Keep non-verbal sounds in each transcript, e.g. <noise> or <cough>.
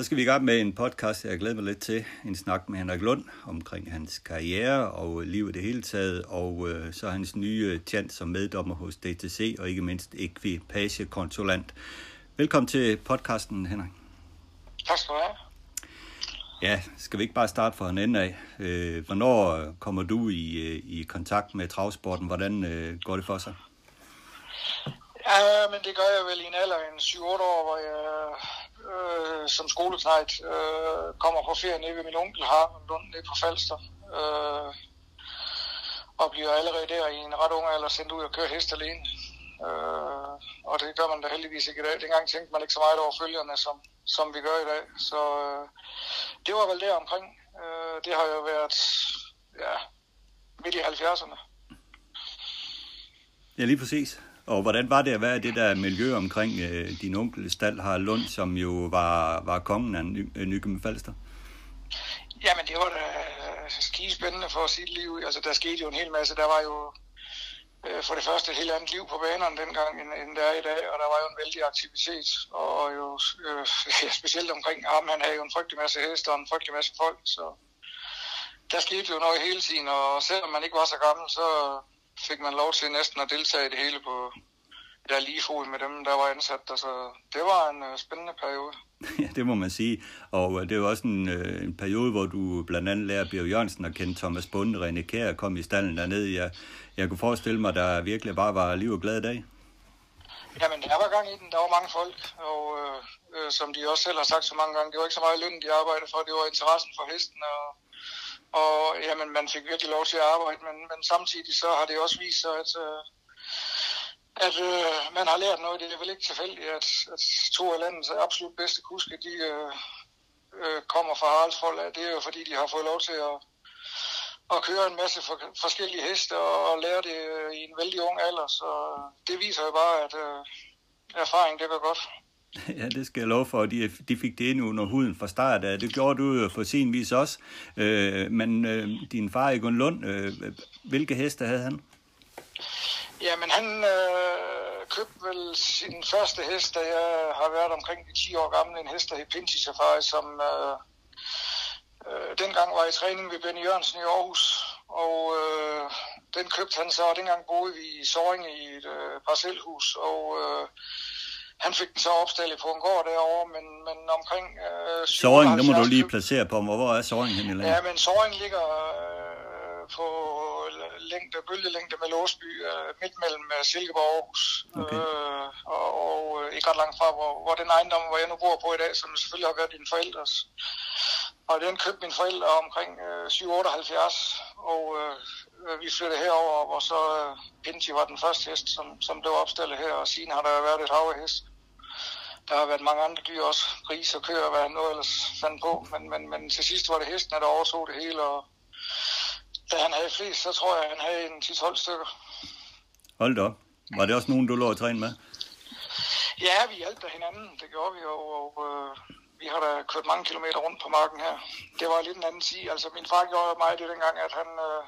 Så skal vi i gang med en podcast, jeg glæder mig lidt til. En snak med Henrik Lund omkring hans karriere og liv i det hele taget, og øh, så hans nye tjent som meddommer hos DTC, og ikke mindst ekvipagekonsulent. Velkommen til podcasten, Henrik. Tak skal du have. Ja, skal vi ikke bare starte fra en ende af? Øh, hvornår kommer du i, øh, i kontakt med travsporten? Hvordan øh, går det for sig? Ja, men det gør jeg vel i en alder af 7-8 år, hvor jeg øh, som skoleknejt øh, kommer på ferie nede ved min onkel har Lund nede på Falster. Øh, og bliver allerede der i en ret ung alder sendt ud og køre hest alene. Øh, og det gør man da heldigvis ikke i dag. Dengang tænkte man ikke så meget over følgerne, som, som vi gør i dag. Så øh, det var vel der omkring. Øh, det har jo været ja, midt i 70'erne. Ja, lige præcis. Og hvordan var det at være i det der miljø omkring øh, din onkel Stald har Lund, som jo var, var kongen af Ny- øh, Nykøbing Falster? Jamen, det var da øh, skide spændende for sit liv. Altså, der skete jo en hel masse. Der var jo øh, for det første et helt andet liv på banerne dengang, end, end der er i dag, og der var jo en vældig aktivitet, og jo øh, <laughs> ja, specielt omkring ham, han havde jo en frygtelig masse heste og en frygtelig masse folk, så der skete jo noget hele tiden, og selvom man ikke var så gammel, så fik man lov til næsten at deltage i det hele på ja, lige fod med dem, der var ansat der, så det var en øh, spændende periode. <laughs> Ja, det må man sige. Og øh, det var også en, øh, en periode, hvor du blandt andet lærer Bjørn Jørgensen at kende Thomas Bunde, René Kjær kom i stallen dernede. Jeg, jeg kunne forestille mig, der virkelig bare var liv og glad dag. Jamen, der var gang i den. Der var mange folk, og øh, øh, som de også selv har sagt så mange gange, det var ikke så meget løn, de arbejdede for, det var interessen for hesten, og, og jamen, man fik virkelig lov til at arbejde, men, men samtidig så har det også vist sig, at, øh, at øh, man har lært noget. Det er vel ikke tilfældigt, at, at to af landets absolut bedste kuske, de øh, øh, kommer fra Haraldsfold. Det er jo fordi, de har fået lov til at, at køre en masse for, forskellige heste og, og lære det øh, i en vældig ung alder. Så øh, det viser jo bare, at øh, erfaring, det går godt. <laughs> Ja, det skal jeg love for. De, de fik det ind under huden fra start af. Det gjorde du jo for sin vis også. Øh, men øh, din far, Egon Lund, øh, hvilke heste havde han? Jamen, han øh, købte vel sin første hest, da jeg har været omkring de 10 år gammel, en hest, der hed Pinti Safari, som øh, øh, dengang var i træning ved Benny Jørgensen i Aarhus. Og øh, den købte han så, og dengang boede vi i Soring i et øh, parcelhus, og øh, han fik den så opstillet på en gård derovre, men, men omkring... Øh, Soring, nu må du lige placere på mig. Hvor er Soring hen i landet? Ja, men Soring ligger øh, på længde, bølgelængde med Låsby, øh, midt mellem øh, Silkeborg og Aarhus. Okay. Øh, og, og øh, ikke ret langt fra, hvor, hvor den ejendom, hvor jeg nu bor på i dag, som selvfølgelig har været dine forældres. Og den købte mine forældre omkring øh, 778, og øh, vi flyttede herover, hvor så øh, Pinti var den første hest, som, som blev opstillet her, og siden har der været et hav af hest. Der har været mange andre dyr også, gris og køer, hvad han nu ellers fandt på, men, men, men til sidst var det hesten, der overtog det hele, og da han havde flest, så tror jeg, han havde en 10-12 stykker. Hold da op. Var det også nogen, du lå og træne med? Ja, vi hjalp hinanden, det gjorde vi, og, og øh, vi har da kørt mange kilometer rundt på marken her. Det var lidt en anden sige. Altså, min far gjorde mig det dengang, at han, øh,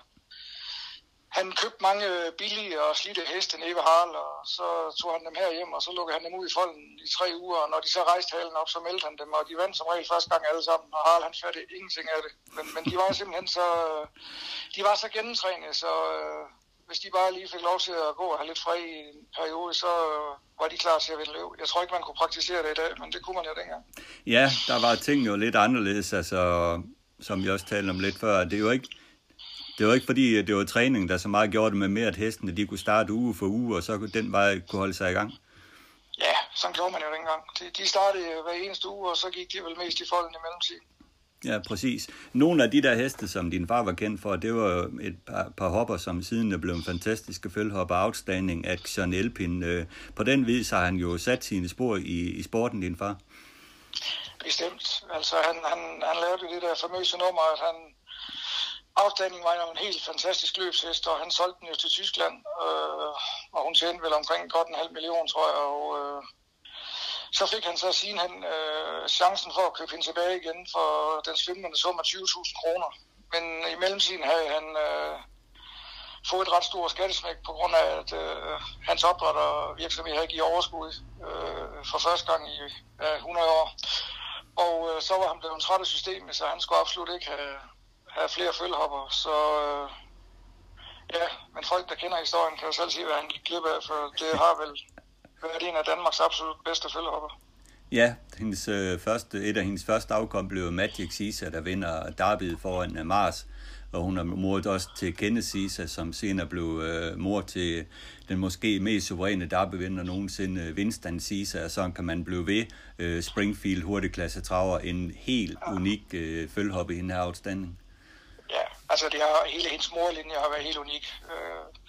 han købte mange øh, billige og slidte heste nede ved Harald, og så tog han dem her hjem, og så lukkede han dem ud i folden i tre uger, og når de så rejste halen op, så meldte han dem, og de vandt som regel første gang alle sammen, og Harald han fattede ingenting af det. Men, men de var simpelthen så, øh, de var så gennemtrænet, så øh, hvis de bare lige fik lov til at gå og have lidt fri i en periode, så øh, var de klar til at vinde løb. Jeg tror ikke, man kunne praktisere det i dag, men det kunne man jo dengang. Ja, der var ting jo lidt anderledes, altså, som vi også talte om lidt før. Det er jo ikke, det var ikke fordi, det var træningen, der så meget gjorde det med mere, at hestene de kunne starte uge for uge, og så den vej kunne holde sig i gang. Ja, sådan gjorde man jo dengang. De, de startede hver eneste uge, og så gik de vel mest i folden i mellemtiden. Ja, præcis. Nogle af de der heste, som din far var kendt for, det var jo et par, par hopper, som siden er blevet fantastiske følhopper. Outstanding, Action Elpin. Øh, på den vis har han jo sat sine spor i, i sporten, din far. Bestemt. Altså, han, han, han lavede det der famøse nummer, at han... Afstandingen var jo en helt fantastisk løbshest, og han solgte den jo til Tyskland, øh, og hun tjente vel omkring godt en halv million, tror jeg, og øh, så fik han så sidenhen øh, chancen for at købe hende tilbage igen for den svimlende sum af 20.000 kroner. Men i mellemtiden havde han øh, fået et ret stort skattesmæk på grund af, at øh, hans opdrættervirksomhed havde givet overskud øh, for første gang i øh, 100 år. Og øh, så var han blevet træt af systemet, så han skulle absolut ikke have, have flere følhopper. Så øh, ja, men folk, der kender historien, kan jo selv sige, hvad han gik glip af, for det har vel været en af Danmarks absolut bedste følhopper. Ja, hendes, øh, første, et af hendes første afkom blev Magic Sisa, der vinder derbyet foran uh, Mars. Og hun er mor også til Kenneth Sisa, som senere blev øh, mor til den måske mest suveræne derbyvinder nogensinde, Winston Sisa, og sådan kan man blive ved. Øh, Springfield hurtigklasse traver, en helt ja. unik øh, i hende her outstanding. Ja, altså det har, hele hendes morlinje har været helt unik. Øh,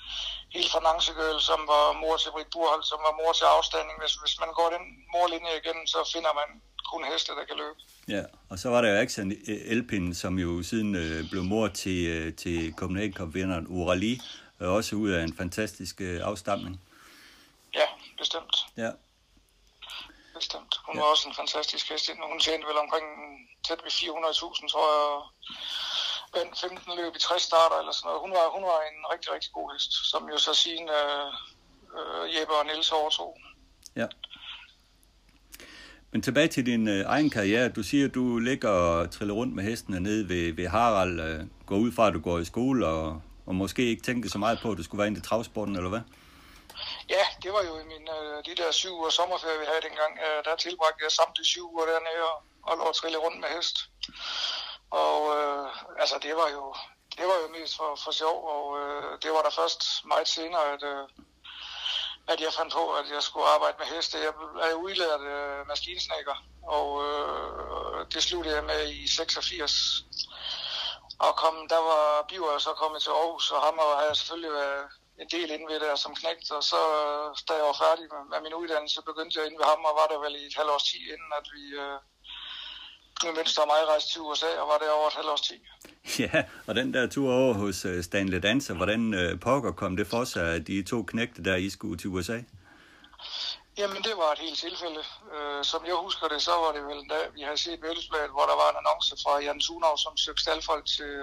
hele fra Nancegøl, som var mor til Britt Burhold, som var mor til afstanding. Hvis, hvis man går den morlinje igen, så finder man kun heste, der kan løbe. Ja, og så var der jo Axel Elpin, som jo siden øh, blev mor til, øh, til Copenhagen Cup-vinderen Urali, øh, også ud af en fantastisk øh, afstamning. Ja, bestemt. Ja. Bestemt. Hun ja. var også en fantastisk hest. Hun tjente vel omkring tæt ved 400.000, tror jeg, vandt 15 løb i 60 starter eller sådan noget. Hun var, hun var en rigtig, rigtig god hest, som jo så siden øh, øh, Jeppe og Niels overtog. Ja. Men tilbage til din øh, egen karriere. Du siger, at du ligger og triller rundt med hestene nede ved, ved Harald. Øh, går ud fra, at du går i skole og, og måske ikke tænker så meget på, at du skulle være ind i travsporten, eller hvad? Ja, det var jo i min, øh, de der syv uger sommerferie, vi havde dengang. Øh, der tilbragte jeg samtidig syv uger dernede og, og lå at trille rundt med hest. Og øh, altså, det var jo, det var jo mest for, for sjov, og øh, det var der først meget senere, at, øh, at jeg fandt på, at jeg skulle arbejde med heste. Jeg er udlært øh, maskinsnækker, og øh, det sluttede jeg med i 86. Og kom, der var Biver så kommet til Aarhus, og ham havde jeg selvfølgelig været en del inde ved der som knægt, og så da jeg var færdig med, med min uddannelse, begyndte jeg inde ved ham, og var der vel i et halvt års tid, inden at vi, øh, min venstre og mig rejste til USA, og var der over et halvt års tid. <laughs> Ja, og den der tur over hos uh, Stanley Dancer, hvordan uh, pokker kom det for sig, at de to knægte der, I skulle til USA? Jamen, det var et helt tilfælde. Uh, som jeg husker det, så var det vel da vi havde set Vældesbladet, hvor der var en annonce fra Jan Sunov, som søgte staldfolk til,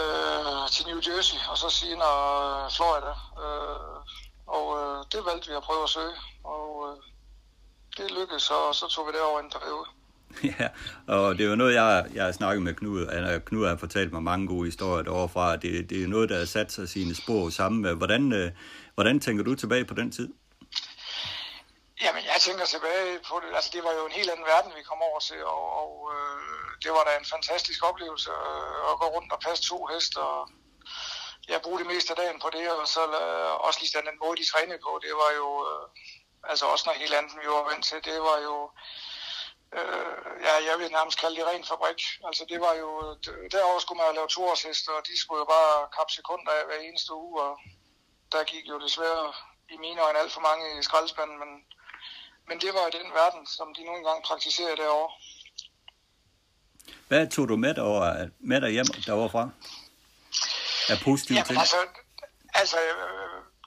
uh, til New Jersey, og så senere uh, Florida. Uh, og uh, det valgte vi at prøve at søge, og uh, det lykkedes, og så tog vi derover en periode. <laughs> Ja, og det er jo noget, jeg, jeg har snakket med Knud. Knud har fortalt mig mange gode historier derovre. Det, det er noget, der har sat sig sine spor sammen. Hvordan, øh, hvordan tænker du tilbage på den tid? Jamen, jeg tænker tilbage på det. Altså, det var jo en helt anden verden, vi kom over til, og, og øh, det var da en fantastisk oplevelse øh, at gå rundt og passe to heste, og jeg brugte det meste af dagen på det, og så øh, også lige den måde, de trænede på, det var jo, øh, altså også noget helt andet, vi var vant til. Det var jo, øh, ja, jeg vil nærmest kalde det ren fabrik. Altså det var jo, derovre skulle man lave toårsheste, og de skulle jo bare kappe sekunder af hver eneste uge, og der gik jo desværre i mine øjne alt for mange i skraldespanden, men, men det var i den verden, som de nu engang praktiserer derovre. Hvad tog du med, derovre, med dig hjem derovre fra? Er positive Jamen, ting? Altså, altså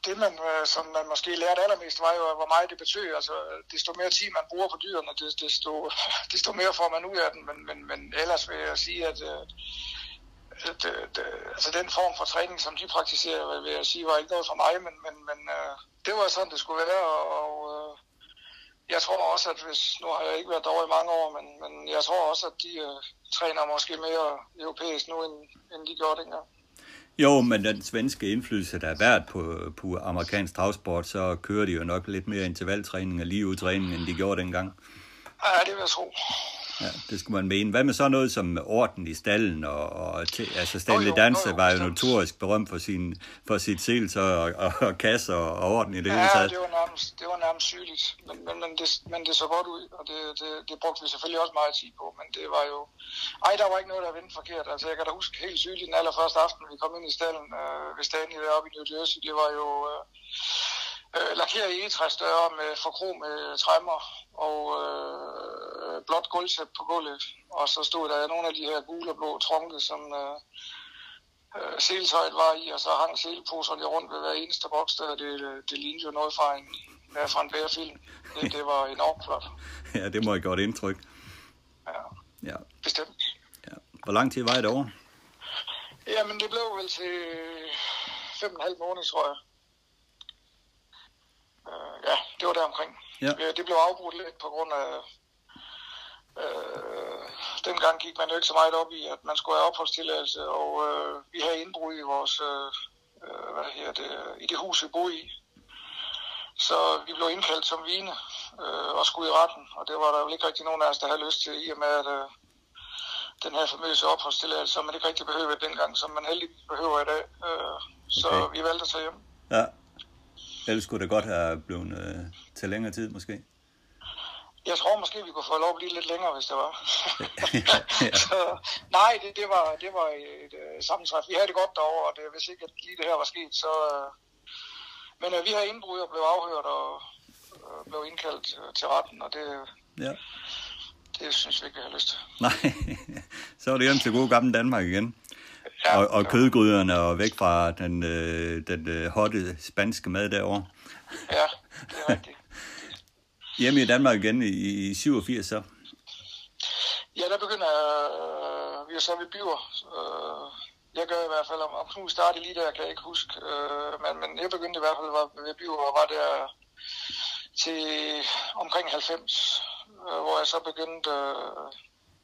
det, man, øh, som man måske lærte allermest, var jo, hvor meget det betød. Altså, desto mere tid man bruger på dyrene, desto, <laughs> desto mere får man ud af den. Men, men, men ellers vil jeg sige, at, øh, at, øh, at, at altså, den form for træning, som de praktiserer, vil jeg sige, var ikke noget for mig, men, men, men det var sådan, det skulle være. Og, og jeg tror også, at hvis, nu har jeg ikke været derovre i mange år, men, men jeg tror også, at de uh, træner måske mere europæisk nu, end, end de gjorde dengang. Jo, men den svenske indflydelse, der er været på, på amerikansk travsport, så kører de jo nok lidt mere intervaltræning og ligeudtræning, end de gjorde dengang. Ja, det vil jeg tro. Ja, det skulle man mene. Hvad med så noget som orden i stallen? Og, og altså Stanley Danse var jo notorisk berømt for, sin, for sit selser og, og, og kasser og orden i det ja, hele taget. det var nærmest, det var nærmest sygeligt. Men, men, men, det, men det så godt ud, og det, det, det brugte vi selvfølgelig også meget tid på. Men det var jo... Ej, der var ikke noget, der vendte forkert. Altså, jeg kan da huske helt sygeligt den allerførste aften, vi kom ind i stallen øh, ved Stanley deroppe i New Jersey. Det var jo... Øh, øh, lakeret egetræsdøre med forkro med træmmer, og øh, blåt gulvtæp på gulvet. Og så stod der nogle af de her gule og blå trunke, som øh, øh, seletøjet var i, og så hang seleposerne rundt ved hver eneste boks der. Det, det lignede jo noget fra en, ja, fra en bærefilm. Det, det var enormt flot. <laughs> ja, det må have gjort indtryk. Ja, Ja. bestemt. ja. Hvor lang tid var I derovre? Jamen, det blev vel til fem og en halv måned, tror jeg. Øh, ja, det var der omkring. Ja. Øh, Det blev afbrudt lidt på grund af... Øh, dengang gik man jo ikke så meget op i, at man skulle have opholdstilladelse, og øh, vi havde indbrud i vores... Øh, øh, hvad her det, i det hus, vi boede i. Så vi blev indkaldt som vine øh, og skulle i retten, og det var der jo ikke rigtig nogen af os, der havde lyst til, i og med at øh, den her famøse opholdstilladelse, som man ikke rigtig behøvede dengang, som man heldigvis behøver i dag. Øh, så Okay. vi valgte at tage hjem. Ja. Ellers skulle det godt have blevet øh, til længere tid, måske. Jeg tror måske, vi kunne få lov at blive lidt længere, hvis det var. <laughs> Ja. <laughs> så, nej, det, det, var, det var et uh, sammentræf. Vi havde det godt derovre, og det, hvis ikke at lige det her var sket, så... Uh, men uh, vi havde indbrud og blev afhørt og uh, blev indkaldt uh, til retten, og det, Ja. det synes vi ikke, vi har lyst til. Nej, <laughs> så var det hjem til gode gamle Danmark igen. Ja, og, og kødgryderne og væk fra den, øh, den øh, hotte spanske mad derovre. Ja, det er rigtigt. <laughs> Hjemme i Danmark igen i, i 87 så. Ja, der begynder øh, vi er så ved Biver. Øh, jeg gør i hvert fald, om, om Knud startede lige der, kan jeg ikke huske. Øh, men, men jeg begyndte i hvert fald var ved Biver og var der til omkring 90, øh, hvor jeg så begyndte øh,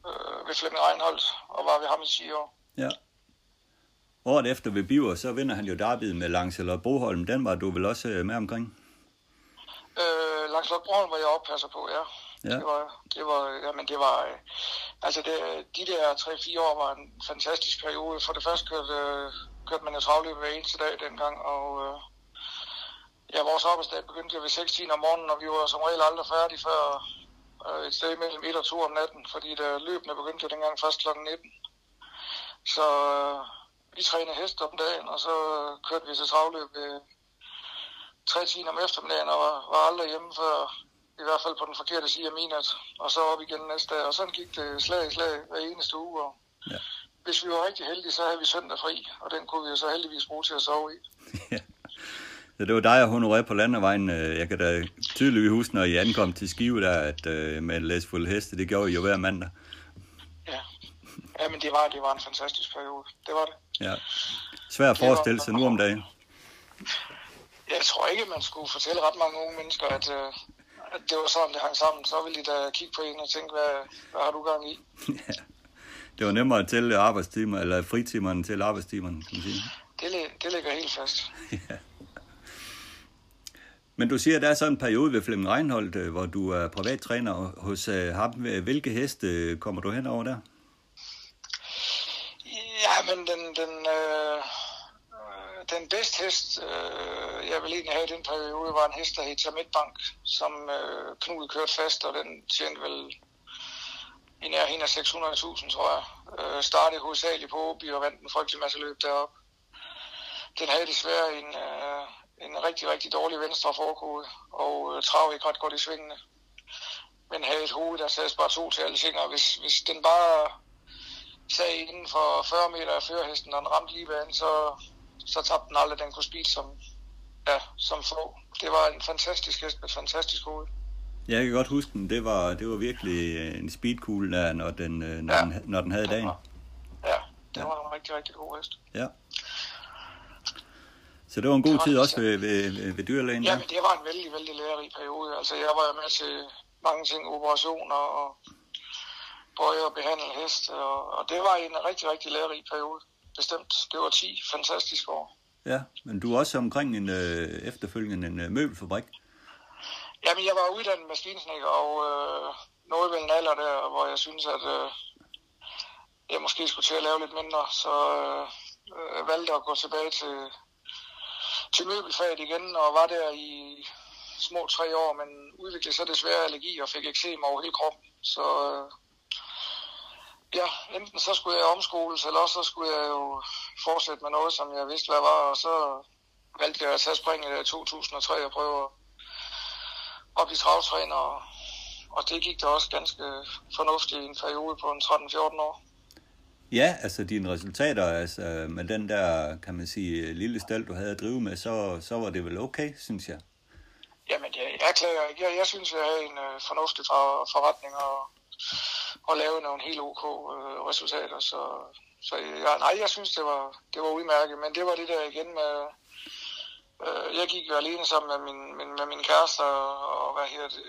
øh, ved Flemming Reinholdt og var ved ham i 10 år. Ja. Året efter ved Biver, så vinder han jo derbyet med Langsel og Broholm. Den var du vel også øh, med omkring? Øh, Langs Broen var jeg oppasser på, ja. Ja. Det var, det var, jamen det var, øh, altså det, de der 3-4 år var en fantastisk periode. For det første kørte, øh, kørte man jo travløb hver eneste dag dengang, og øh, ja, vores arbejdsdag begyndte jo ved 6 om morgenen, og vi var som regel aldrig færdige før øh, et sted mellem 1 og 2 om natten, fordi der løbende begyndte jo dengang først kl. 19. Så øh, vi trænede hest om dagen, og så kørte vi til travløb ved tre timer om eftermiddagen, og var, var aldrig hjemme før, i hvert fald på den forkerte side af minat, og så op igen næste dag, og sådan gik det slag i slag hver eneste uge, og Ja. hvis vi var rigtig heldige, så havde vi søndag fri, og den kunne vi jo så heldigvis bruge til at sove i. <laughs> Så det var dig og Honoré på landevejen. Øh, Jeg kan da tydeligt huske, når I ankom til Skive der, at øh, med en læsfuld heste, det gjorde I jo hver mandag. Ja, ja men det var, det var en fantastisk periode, det var det. Ja. Svært at forestille sig nu om dagen. Jeg tror ikke, man skulle fortælle ret mange unge mennesker, at, øh, at det var sådan, det hang sammen. Så ville de da kigge på en og tænke, hvad, hvad har du gang i? <laughs> Ja. Det var nemmere at tælle arbejdstimer, eller fritimerne til arbejdstimerne, kan man sige. Det, det ligger helt fast. <laughs> Men du siger, at der er sådan en periode ved Flemming Reinholdt, øh, hvor du er privattræner hos øh, ham. Hvilke heste kommer du hen over der? Men den, den, øh, øh, den bedste hest, øh, jeg vil egentlig have i den periode, var en hest, der hed Midtbank, som øh, Knud kørte fast, og den tjente vel i nærheden af 600.000, tror jeg. Øh, startede hovedsageligt på Åby og vandt en frygtelig masse løb derop. Den havde desværre en, øh, en rigtig, rigtig dårlig venstre forkode, og øh, trav ikke ret godt i svingene. Men havde et hoved, der sad bare to til alle ting, og hvis, hvis den bare sag inden for 40 meter af førerhesten, og den ramte lige banen, så, så tabte den aldrig, den kunne speede som, ja, som få. Det var en fantastisk hest med et fantastisk hoved. Jeg kan godt huske den. Det var, det var virkelig øh, en speedkugle, der, når den, øh, når, Ja. den, når den havde dagen. Ja, det var en rigtig, rigtig god hest. Ja. Så det var en god Det var tid også så. ved, ved, ved, ved dyrlægen Ja, men det var en vældig, vældig lærerig periode. Altså, jeg var med til mange ting, operationer og bøje og behandle hest, og, og det var en rigtig, rigtig lærerig periode. Bestemt. Det var 10 fantastiske år. Ja, men du er også omkring en øh, efterfølgende en øh, møbelfabrik. Jamen, jeg var uddannet maskinsnækker, og øh, noget ved en alder der, hvor jeg synes, at øh, jeg måske skulle til at lave lidt mindre, så øh, øh, valgte at gå tilbage til, til møbelfaget igen, og var der i små tre år, men udviklede så desværre allergi og fik eksem over hele kroppen. Så øh, ja, enten så skulle jeg omskoles, eller også så skulle jeg jo fortsætte med noget, som jeg vidste, hvad var, og så valgte jeg at tage springet øh, i 2003 og prøve at blive travtræner og, og det gik da også ganske fornuftigt i en periode på en 13-14 år. Ja, altså dine resultater, altså øh, med den der, kan man sige, lille stald, du havde at drive med, så, så var det vel okay, synes jeg. Jamen, jeg, jeg klager ikke. Jeg, jeg synes, jeg havde en øh, fornuftig for, forretning og, og lave nogle helt ok øh, resultater. Så, så jeg, nej, jeg synes, det var, det var udmærket. Men det var det der igen med... Øh, jeg gik jo alene sammen med min, min, med min kæreste og, og hvad hedder det,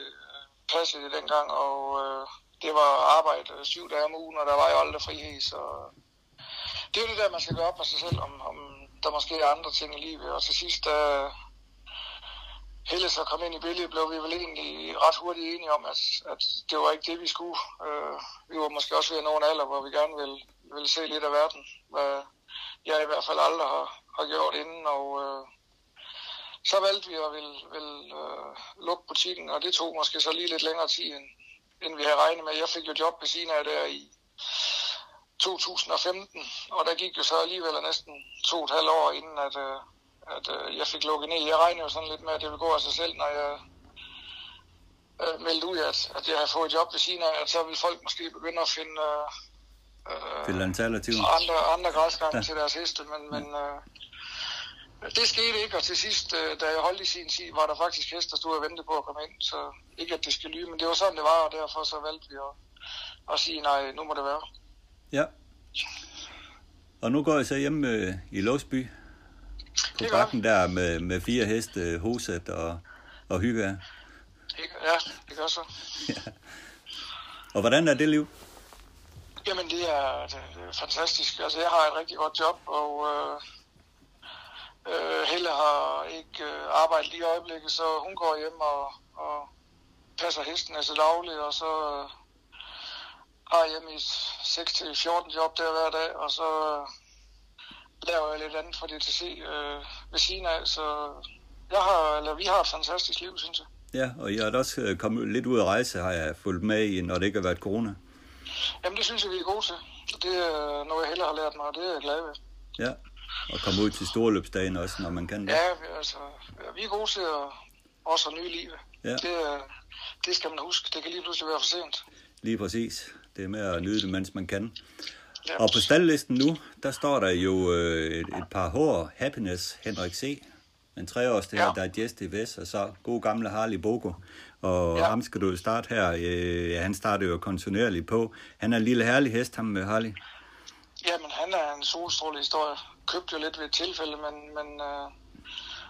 passede det dengang, og øh, det var arbejde øh, syv dage om ugen, og der var jo aldrig frihed, så det er jo det der, man skal gøre op med sig selv, om, om der måske er andre ting i livet, og til sidst, uh, Helle så kom ind i billedet, blev vi vel egentlig ret hurtigt enige om, at, at det var ikke det, vi skulle. Øh, vi var måske også ved at nå en alder, hvor vi gerne ville, ville se lidt af verden, hvad jeg i hvert fald aldrig har, har gjort inden, og øh, så valgte vi at ville, ville øh, lukke butikken, og det tog måske så lige lidt længere tid, end, end vi havde regnet med. Jeg fik jo job ved siden af der i 2015, og der gik jo så alligevel næsten to og et halvt år, inden at, øh, at øh, jeg fik lukket ned. Jeg regner jo sådan lidt med, at det vil gå af sig selv, når jeg øh, meldte ud, at, at jeg har fået et job ved siden af, at så vil folk måske begynde at finde øh, øh, alternativer. andre, andre græsgange ja. til deres heste, men, ja. men øh, det skete ikke, og til sidst, øh, da jeg holdt i sin tid, var der faktisk heste, der stod og ventede på at komme ind, så ikke at det skal lyve, men det var sådan, det var, og derfor så valgte vi at, at sige, nej, nu må det være. Ja. Og nu går jeg så hjem øh, i Låsby på det bakken der med, med fire heste, hoset og, og hygge af. Ja, det gør så. <laughs> ja. Og hvordan er det liv? Jamen, det er, det er fantastisk. Altså, jeg har et rigtig godt job, og øh, øh, Helle har ikke øh, arbejdet lige i øjeblikket, så hun går hjem og, og passer hesten altså dagligt, og så øh, har jeg i 6-14 job der hver dag, og så laver jeg lidt andet for DTC øh, ved siden af, så jeg har, eller vi har et fantastisk liv, synes jeg. Ja, og jeg har også øh, kommet lidt ud at rejse, har jeg fulgt med i, når det ikke har været corona. Jamen, det synes jeg, vi er gode til. Det er noget, jeg heller har lært mig, og det er jeg glad ved. Ja, og komme ud til storløbsdagen også, når man kan det. Ja, altså, vi er gode til at også at nye liv. Ja. Det, det skal man huske. Det kan lige pludselig være for sent. Lige præcis. Det er med at nyde det, mens man kan. Og på stallisten nu, der står der jo øh, et, et par hår, Happiness, Henrik C., en treårs det her, ja. Digestive Vest, og så god gamle Harley Bogo. Og ja. ham skal du starte her. Øh, ja, han starter jo kontinuerligt på. Han er en lille herlig hest, ham med Harley. Jamen, han er en solstråle historie. Købte jo lidt ved et tilfælde, men, men øh,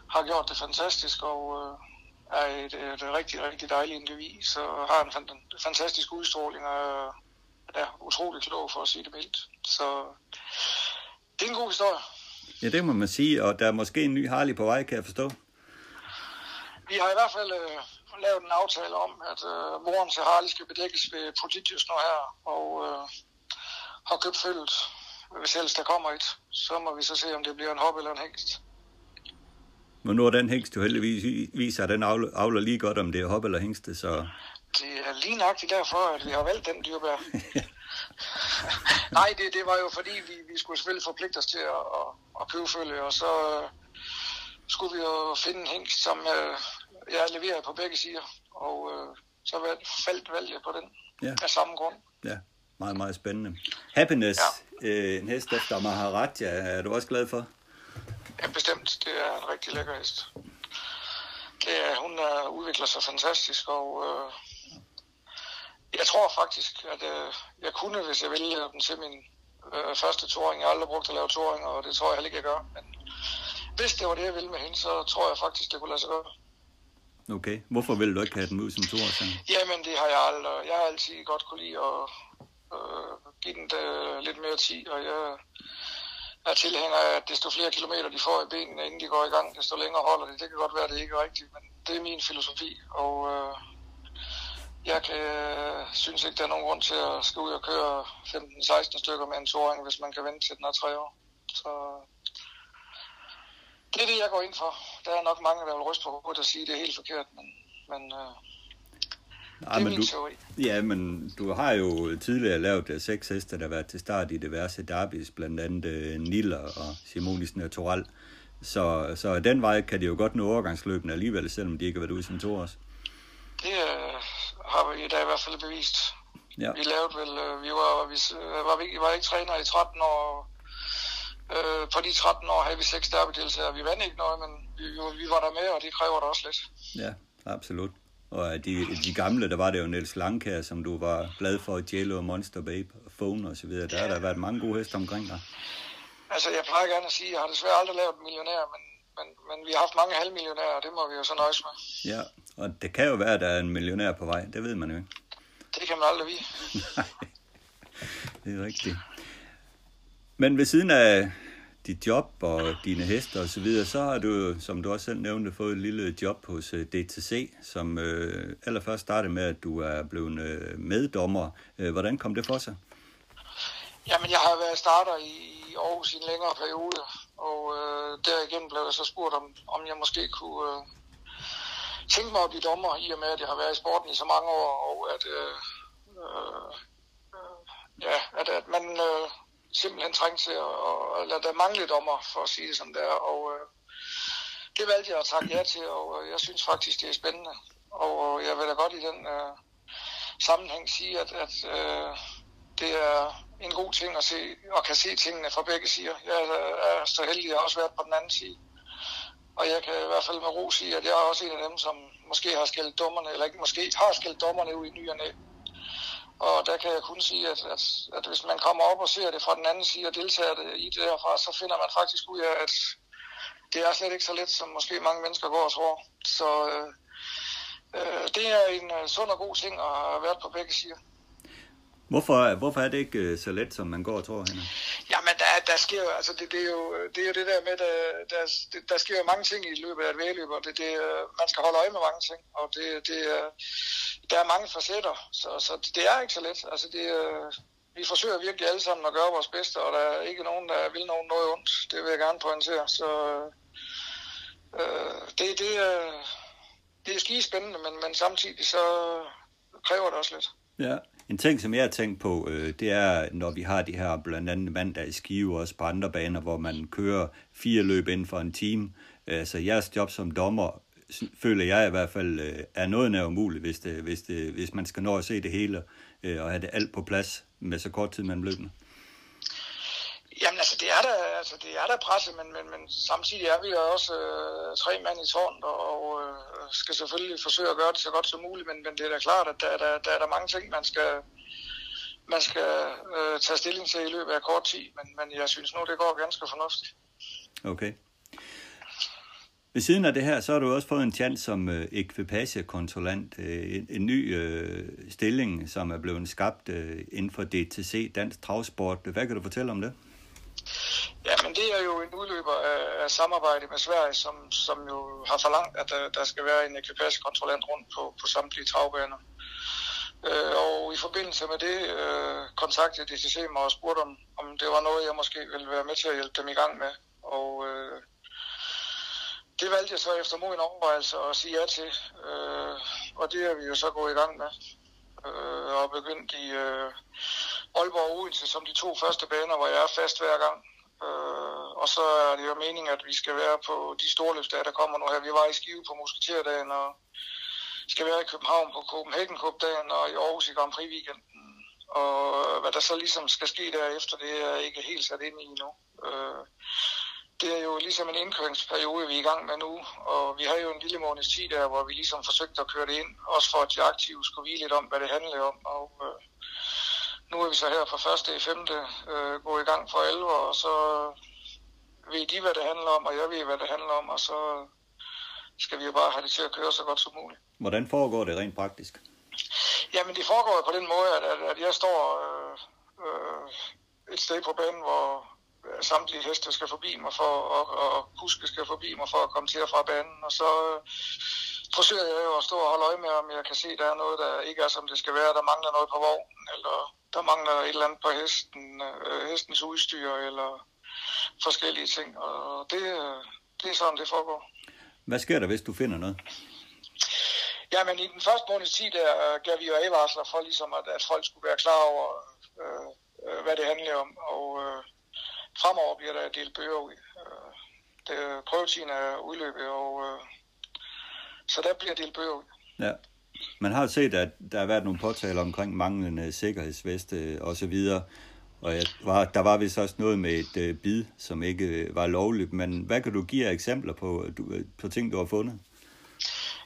har gjort det fantastisk, og øh, er et, et rigtig, rigtig dejligt individ, så har en fantastisk udstråling, og er utrolig klog, for at sige det mildt. Så det er en god historie. Ja, det må man sige, og der er måske en ny Harley på vej, kan jeg forstå. Vi har i hvert fald øh, lavet en aftale om, at øh, moren til Harley skal bedækkes ved Prodigious nu her, og øh, har købt følget. Hvis ellers der kommer et, så må vi så se, om det bliver en hop eller en hængst. Men nu er den hængst jo heldigvis viser, at den avler lige godt, om det er hop eller hængste, så det er lige nøjagtigt derfor, at vi har valgt den dyrbær. Nej, det, det var jo fordi, vi, vi skulle selvfølgelig forpligte os til at, at, at købe følge, og så uh, skulle vi jo finde en hængst, som uh, jeg leverer på begge sider, og uh, så faldt valget på den ja. af samme grund. Ja, meget, meget spændende. Happiness, ja. øh, en hest efter Maharaja, er du også glad for? Ja, bestemt. Det er en rigtig lækker hest. Det er, hun er, udvikler sig fantastisk, og uh, jeg tror faktisk, at øh, jeg kunne, hvis jeg ville den til min øh, første touring. Jeg har aldrig brugt at lave touring, og det tror jeg heller ikke, jeg gør. Men hvis det var det, jeg ville med hende, så tror jeg faktisk, det kunne lade sig gøre. Okay. Hvorfor vil du ikke have den ud som toer? Jamen, det har jeg aldrig. Jeg har altid godt kunne lide at øh, give den der lidt mere tid, og jeg er tilhænger af, at desto flere kilometer de får i benene, inden de går i gang, desto længere holder de. Det kan godt være, det ikke er rigtigt, men det er min filosofi, og øh, jeg kan, synes ikke, der er nogen grund til at skal ud og køre 15-16 stykker med en touring, hvis man kan vente til den er tre år. Så det er det, jeg går ind for. Der er nok mange, der vil ryste på hovedet og sige, at det er helt forkert, men, men øh, Nej, det er men min du, teori. Ja, men du har jo tidligere lavet uh, seks heste, der har været til start i diverse derbys, blandt andet uh, Niller og Simonis Natural. Så, så den vej kan det jo godt nå overgangsløbende alligevel, selvom de ikke har været ude som to år. Det er har vi i dag i hvert fald bevist. Ja. Vi lavede vel, øh, vi var, vi, øh, var, vi var ikke træner i 13 år. Øh, på de 13 år havde vi seks derbydeltagere. Vi vandt ikke noget, men vi, vi var der med, og det kræver der også lidt. Ja, absolut. Og af de, de gamle, der var det jo Niels Langkær, som du var glad for, Jello, Monster Babe, Phone og så videre. Der har der været mange gode heste omkring dig. Altså, jeg plejer gerne at sige, at jeg har desværre aldrig lavet millionær, men, men, men vi har haft mange halvmillionærer, og det må vi jo så nøjes med. Ja, og det kan jo være, at der er en millionær på vej. Det ved man jo ikke. Det kan man aldrig vide. Nej, <laughs> det er rigtigt. Men ved siden af dit job og dine heste og så videre, så har du, som du også selv nævnte, fået et lille job hos øh, DTC, som øh, allerførst startede med, at du er blevet øh, meddommer. Øh, hvordan kom det for sig? Jamen, jeg har været starter i Aarhus i en længere periode, og øh, derigennem blev jeg så spurgt, om, om jeg måske kunne øh, tænke mig at blive dommer, i og med, at jeg har været i sporten i så mange år, og at, øh, øh, øh ja, at, at man øh, simpelthen trængte til at, at lade der mangle dommer, for at sige det som det er, og øh, det valgte jeg at takke ja til, og øh, jeg synes faktisk, det er spændende, og øh, jeg vil da godt i den øh, sammenhæng sige, at, at øh, det er en god ting at se, og kan se tingene fra begge sider. Jeg er så heldig, at jeg også været på den anden side. Og jeg kan i hvert fald med ro sige, at jeg er også en af dem, som måske har skældt dommerne, eller ikke måske, har skældt dommerne ud i ny og næ. Og der kan jeg kun sige, at, at, at hvis man kommer op og ser det fra den anden side og deltager det i det derfra, så finder man faktisk ud af, at det er slet ikke så let, som måske mange mennesker går og tror. Så øh, øh, det er en øh, sund og god ting at have været på begge sider. Hvorfor, hvorfor er det ikke øh, så let, som man går og tror, Henrik? Jamen, der, der sker jo, altså det, det, er jo, det er jo det der med, der, der, der sker jo mange ting i løbet af et vægeløb, og det, det, man skal holde øje med mange ting, og det, det, der er mange facetter, så, så det er ikke så let. Altså det, vi forsøger virkelig alle sammen at gøre vores bedste, og der er ikke nogen, der vil nogen noget ondt. Det vil jeg gerne pointere. Så øh, det, det, det er skide spændende, men, men samtidig så kræver det også lidt. Ja, en ting, som jeg har tænkt på, øh, det er, når vi har de her blandt andet mandag i Skive, også på andre baner, hvor man kører fire løb inden for en time. Altså jeres job som dommer, føler jeg i hvert fald, øh, er noget nær umuligt, hvis, det, hvis, det, hvis man skal nå at se det hele øh, og have det alt på plads med så kort tid mellem løbene. Jamen altså, det er der, altså, det er der presse, men, men, men samtidig er vi jo også øh, tre mand i tårnet, og, og øh, skal selvfølgelig forsøge at gøre det så godt som muligt, men, men det er da klart, at der, der, der er der mange ting, man skal, man skal øh, tage stilling til i løbet af kort tid, men, men jeg synes nu, det går ganske fornuftigt. Okay. Ved siden af det her, så har du også fået en chance som øh, ekvipagekontrollant, øh, en, en ny øh, stilling, som er blevet skabt øh, inden for DTC, Dansk Travsport. Hvad kan du fortælle om det? Men det er jo en udløber af, af samarbejde med Sverige, som, som jo har forlangt, at der, der skal være en ekvipagekontrollant rundt på, på samtlige travbaner. Øh, og i forbindelse med det øh, kontaktede DTC mig og spurgte, om, om det var noget, jeg måske ville være med til at hjælpe dem i gang med. Og øh, det valgte jeg så efter moden overvejelse at sige ja til. Øh, og det er vi jo så gået i gang med. Øh, og begyndt i øh, Aalborg og Odense som de to første baner, hvor jeg er fast hver gang. Og så er det jo meningen, at vi skal være på de store der kommer nu her. Vi var i Skive på Musketerdagen, og skal være i København på Copenhagen Cup-dagen, og i Aarhus i Grand Prix weekenden. Og hvad der så ligesom skal ske derefter, det er jeg ikke helt sat ind i nu. Øh, det er jo ligesom en indkøringsperiode, vi er i gang med nu, og vi har jo en lille måneds tid der, hvor vi ligesom forsøgte at køre det ind, også for at de aktive skulle vide lidt om, hvad det handler om. Og øh, nu er vi så her fra 1. i 5. øh, gået i gang for 11, og så ved de, hvad det handler om, og jeg ved, hvad det handler om, og så skal vi jo bare have det til at køre så godt som muligt. Hvordan foregår det rent praktisk? Jamen, det foregår på den måde, at, at, at jeg står øh, øh, et sted på banen, hvor samtlige heste skal forbi mig for, og, og kuske skal forbi mig for at komme til og fra banen. Og så øh, forsøger jeg jo at stå og holde øje med, om jeg kan se, at der er noget, der ikke er, som det skal være. Der mangler noget på vognen, eller der mangler et eller andet på hesten, øh, hestens udstyr, eller forskellige ting. Og det, det er sådan, det foregår. Hvad sker der, hvis du finder noget? Jamen, i den første måneds tid, der gav vi jo advarsler for, ligesom at, at folk skulle være klar over, øh, øh, hvad det handler om. Og øh, fremover bliver der delt bøger ud. Øh, det, prøvetiden er udløbet, og øh, så der bliver delt bøger ud. Ja, Man har set, at der har været nogle påtaler omkring manglende sikkerhedsveste og så videre. Og jeg var, der var vist også noget med et øh, bid, som ikke øh, var lovligt. Men hvad kan du give af eksempler på, øh, du, øh, på ting, du har fundet?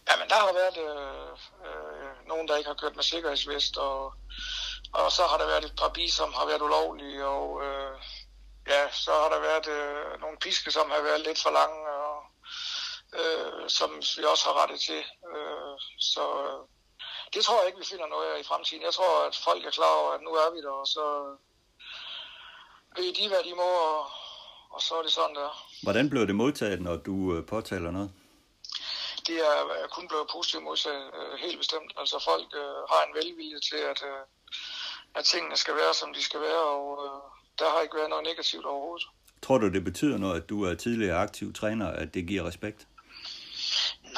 Jamen, der har været øh, øh, nogen, der ikke har kørt med sikkerhedsvest, og, og så har der været et par bi, som har været ulovlige, og øh, ja, så har der været øh, nogle piske, som har været lidt for lange, og øh, som vi også har rettet til. Øh, så øh, det tror jeg ikke, vi finder noget af i fremtiden. Jeg tror, at folk er klar over, at nu er vi der, og så ved de, hvad de må, og, og så er det sådan der. Hvordan blev det modtaget, når du øh, påtaler noget? Det er kun blevet positivt modtaget, øh, helt bestemt. Altså folk øh, har en velvilje til, at, øh, at tingene skal være, som de skal være, og øh, der har ikke været noget negativt overhovedet. Tror du, det betyder noget, at du er tidligere aktiv træner, at det giver respekt?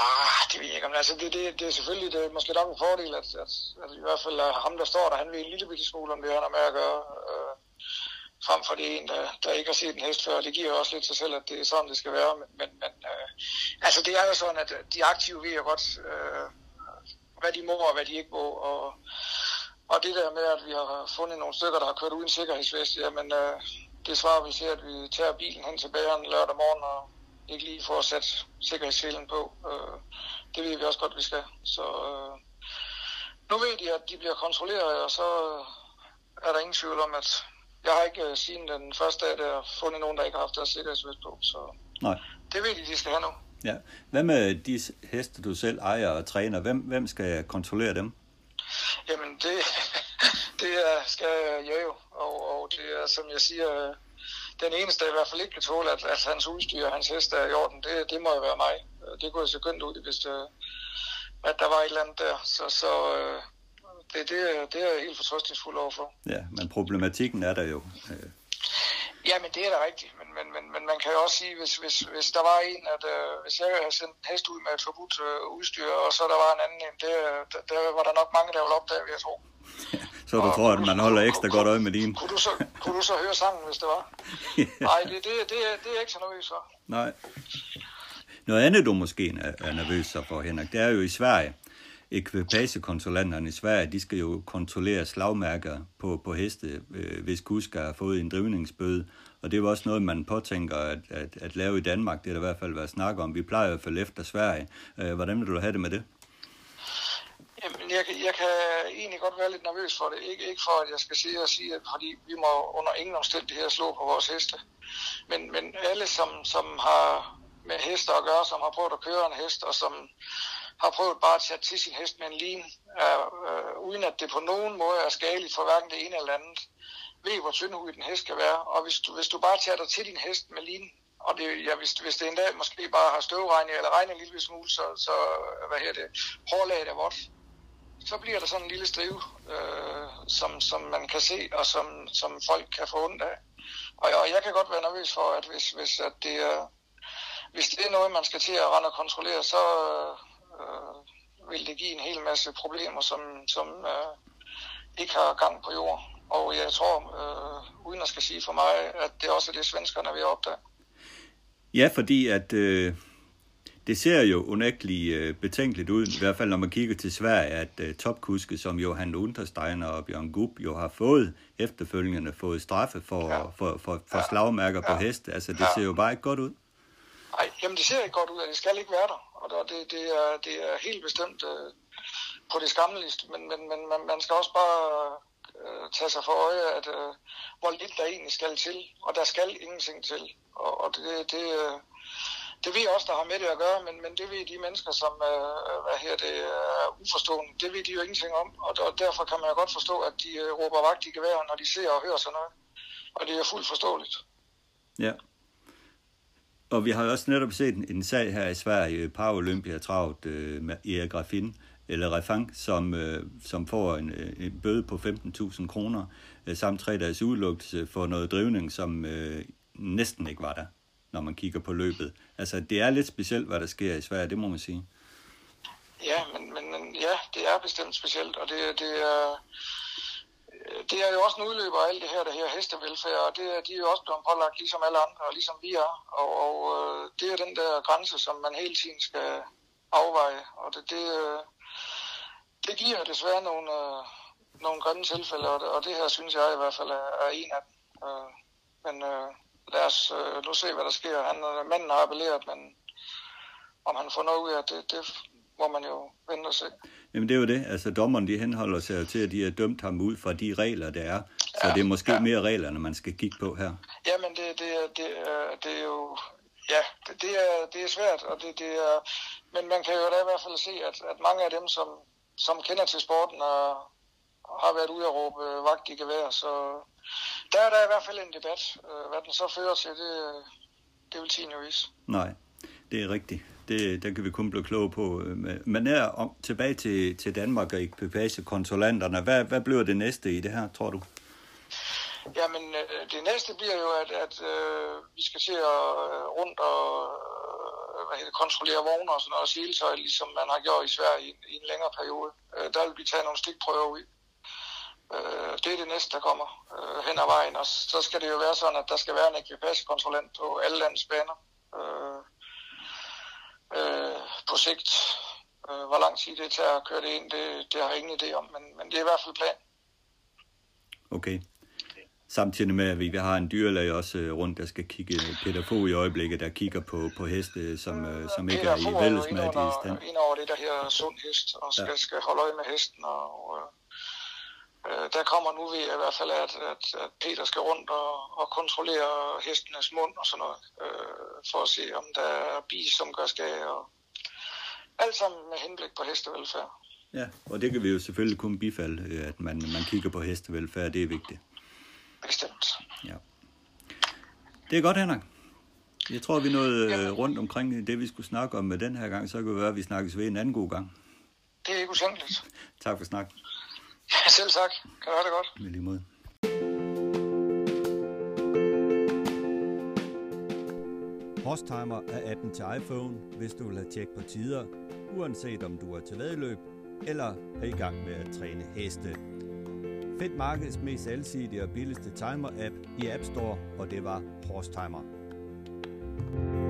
Nej, det ved jeg ikke. Altså, det, det, det er selvfølgelig det er måske nok en fordel, at, at, at i hvert fald at ham, der står der, han ved en lille bitte skole, om det han har med at gøre. Øh, frem for det en, der, der ikke har set en hest før. Det giver også lidt sig selv, at det er sådan, det skal være. Men, men, men øh, altså, det er jo sådan, at de aktive ved jo godt, øh, hvad de må og hvad de ikke må. Og, og det der med, at vi har fundet nogle stykker, der har kørt uden sikkerhedsvest, jamen, øh, det svarer vi til, at vi tager bilen hen til bageren lørdag morgen og ikke lige får sat sikkerhedsselen på. Øh, det ved vi også godt, vi skal. Så øh, nu ved de, at de bliver kontrolleret, og så er der ingen tvivl om, at jeg har ikke uh, siden den første dag, der fundet nogen, der ikke har haft deres sikkerhedsvest på. Så Nej. det ved de, de skal have nu. Ja. Hvad med de heste, du selv ejer og træner? Hvem, hvem skal kontrollere dem? Jamen, det, <laughs> det skal jeg jo. Og, og det er, som jeg siger, den eneste, der i hvert fald ikke kan tåle, at, at hans udstyr og hans heste er i orden, det, det må jo være mig. Det kunne jeg så gønt ud, hvis det, at der var et eller andet der. Så, så øh, det, det, det er jeg helt fortrøstningsfuld overfor. Ja, men problematikken er der jo. Ja, men det er da rigtigt. Men, men, men, men man kan jo også sige, hvis, hvis, hvis der var en, at øh, hvis jeg havde sendt en hest ud med et forbudt øh, udstyr, og så der var en anden en, det, der, der var der nok mange, der ville opdage, jeg tror. <laughs> så du og, tror, at man holder ekstra godt øje med din? Kunne du, så, kunne du så høre sangen, hvis det var? <laughs> Nej, det, det, det, det er ikke så nervøs for. Nej. Noget andet, du måske er nervøs for, Henrik, det er jo i Sverige ekvipagekontrollanterne i Sverige, de skal jo kontrollere slagmærker på, på heste, øh, hvis kusker har fået en drivningsbøde. Og det er jo også noget, man påtænker at, at, at lave i Danmark. Det er der i hvert fald været snak om. Vi plejer i hvert fald efter Sverige. Øh, hvordan vil du have det med det? Jamen, jeg, jeg kan egentlig godt være lidt nervøs for det. Ikke, ikke for, at jeg skal sige og sige, at fordi vi må under ingen omstændigheder slå på vores heste. Men, men alle, som, som har med heste at gøre, som har prøvet at køre en hest, og som har prøvet bare at tage til sin hest med en lin, øh, øh, uden at det på nogen måde er skadeligt for hverken det ene eller andet. Ved, hvor tyndhudet en hest skal være. Og hvis du, hvis du bare tager dig til din hest med lin, og det, ja, hvis, hvis det en dag måske bare har støvregnet eller regner en lille smule, så, så hvad her det, hårlaget er vådt, så bliver der sådan en lille strive, øh, som, som man kan se, og som, som folk kan få ondt af. Og, og jeg kan godt være nervøs for, at hvis, hvis, at det, er, hvis det er noget, man skal til at rende og kontrollere, så, øh, vil det give en hel masse problemer, som, som øh, ikke har gang på jord. Og jeg tror, øh, uden at skal sige for mig, at det også er det, svenskerne vil opdage. Ja, fordi at øh, det ser jo unægteligt øh, betænkeligt ud, i hvert fald når man kigger til Sverige, at øh, topkuske som Johan Untersteiner og Bjørn Gub jo har fået efterfølgende fået straffe for, ja. for, for, for ja. slagmærker ja. på heste. Altså det ja. ser jo bare ikke godt ud. Nej, jamen det ser ikke godt ud, og det skal ikke være der. Og det, det, er, det er helt bestemt øh, på det skammeligste, men, men, men man, man skal også bare øh, tage sig for øje, at øh, hvor lidt der egentlig skal til, og der skal ingenting til. Og, og det, det, øh, det ved også, der har med det at gøre, men, men det ved de mennesker, som øh, hvad her, det er uforstående, det ved de jo ingenting om, og, og derfor kan man jo godt forstå, at de øh, råber vagt i gevær, når de ser og hører sådan noget. Og det er fuldt forståeligt. Ja. Og vi har også netop set en, en sag her i Sverige, Paralympia Traut øh, med Erik Raffin, eller Refang, som, øh, som får en, øh, en bøde på 15.000 kroner, øh, samt tre dages udelukkelse for noget drivning, som øh, næsten ikke var der, når man kigger på løbet. Altså, det er lidt specielt, hvad der sker i Sverige, det må man sige. Ja, men, men ja, det er bestemt specielt, og det, det er det er jo også en udløber af alt det her, der her hestevelfærd, og det, de er jo også blevet pålagt ligesom alle andre, og ligesom vi er. Og, og øh, det er den der grænse, som man hele tiden skal afveje. Og det, det, øh, det giver desværre nogle, øh, nogle grimme tilfælde, og det, og det her synes jeg i hvert fald er, er en af dem. Øh, men øh, lad os øh, nu se, hvad der sker. Han, øh, manden har appelleret, men om han får noget ud af det, det må man jo vente og se. Jamen det er jo det. Altså dommeren de henholder sig til, at de har dømt ham ud fra de regler, der er. Så ja, det er måske ja. mere reglerne, man skal kigge på her. Jamen det, det, det, det er jo... Ja, det, det, er, det er svært, og det, det er, men man kan jo da i hvert fald se, at, at mange af dem, som, som kender til sporten og har været ude og råbe vagt i gevær, så der er der i hvert fald en debat. Hvad den så fører til, det, det vil tiden jo vise. Nej, det er rigtigt det, den kan vi kun blive kloge på. Øh, Men her om, tilbage til, til Danmark og ekvipagekontrollanterne. Hvad, hvad bliver det næste i det her, tror du? Jamen, øh, det næste bliver jo, at, at øh, vi skal se at øh, rundt og hvad hedder, kontrollere vogne og sådan noget, og seletøj, ligesom man har gjort i Sverige i, i en længere periode. Øh, der vil vi tage nogle stikprøver ud. Øh, det er det næste, der kommer øh, hen ad vejen, og så skal det jo være sådan, at der skal være en ekvipagekonsulent på alle landets baner. Øh, øh, på sigt. Øh, hvor lang tid det tager at køre det ind, det, det har jeg ingen idé om, men, men det er i hvert fald plan. Okay. Samtidig med, at vi har en dyrlæge også øh, rundt, der skal kigge, Peter Fogh i øjeblikket, der kigger på, på heste, som, øh, som ikke er i vældes med i stand. Ind over det der her sund hest, og skal, ja. skal holde øje med hesten, og øh, der kommer nu ved i hvert fald, at, at, at Peter skal rundt og, og kontrollere hestenes mund og sådan noget, øh, for at se, om der er bis, som gør skade, og alt sammen med henblik på hestevelfærd. Ja, og det kan vi jo selvfølgelig kun bifalde, øh, at man, man kigger på hestevelfærd, det er vigtigt. Bestemt. Ja. Det er godt, Henrik. Jeg tror, vi nåede. Øh, rundt omkring det, vi skulle snakke om med den her gang. Så kan det være, at vi snakkes ved en anden god gang. Det er ikke usændeligt. Tak for snak. Ja, <laughs> selv tak. Kan du have det godt. Med lige måde. Horstimer er appen til iPhone, hvis du vil have tjek på tider, uanset om du er til vedløb eller er i gang med at træne heste. Find markedets mest alsidige og billigste timer-app i App Store, og det var Horstimer. Timer.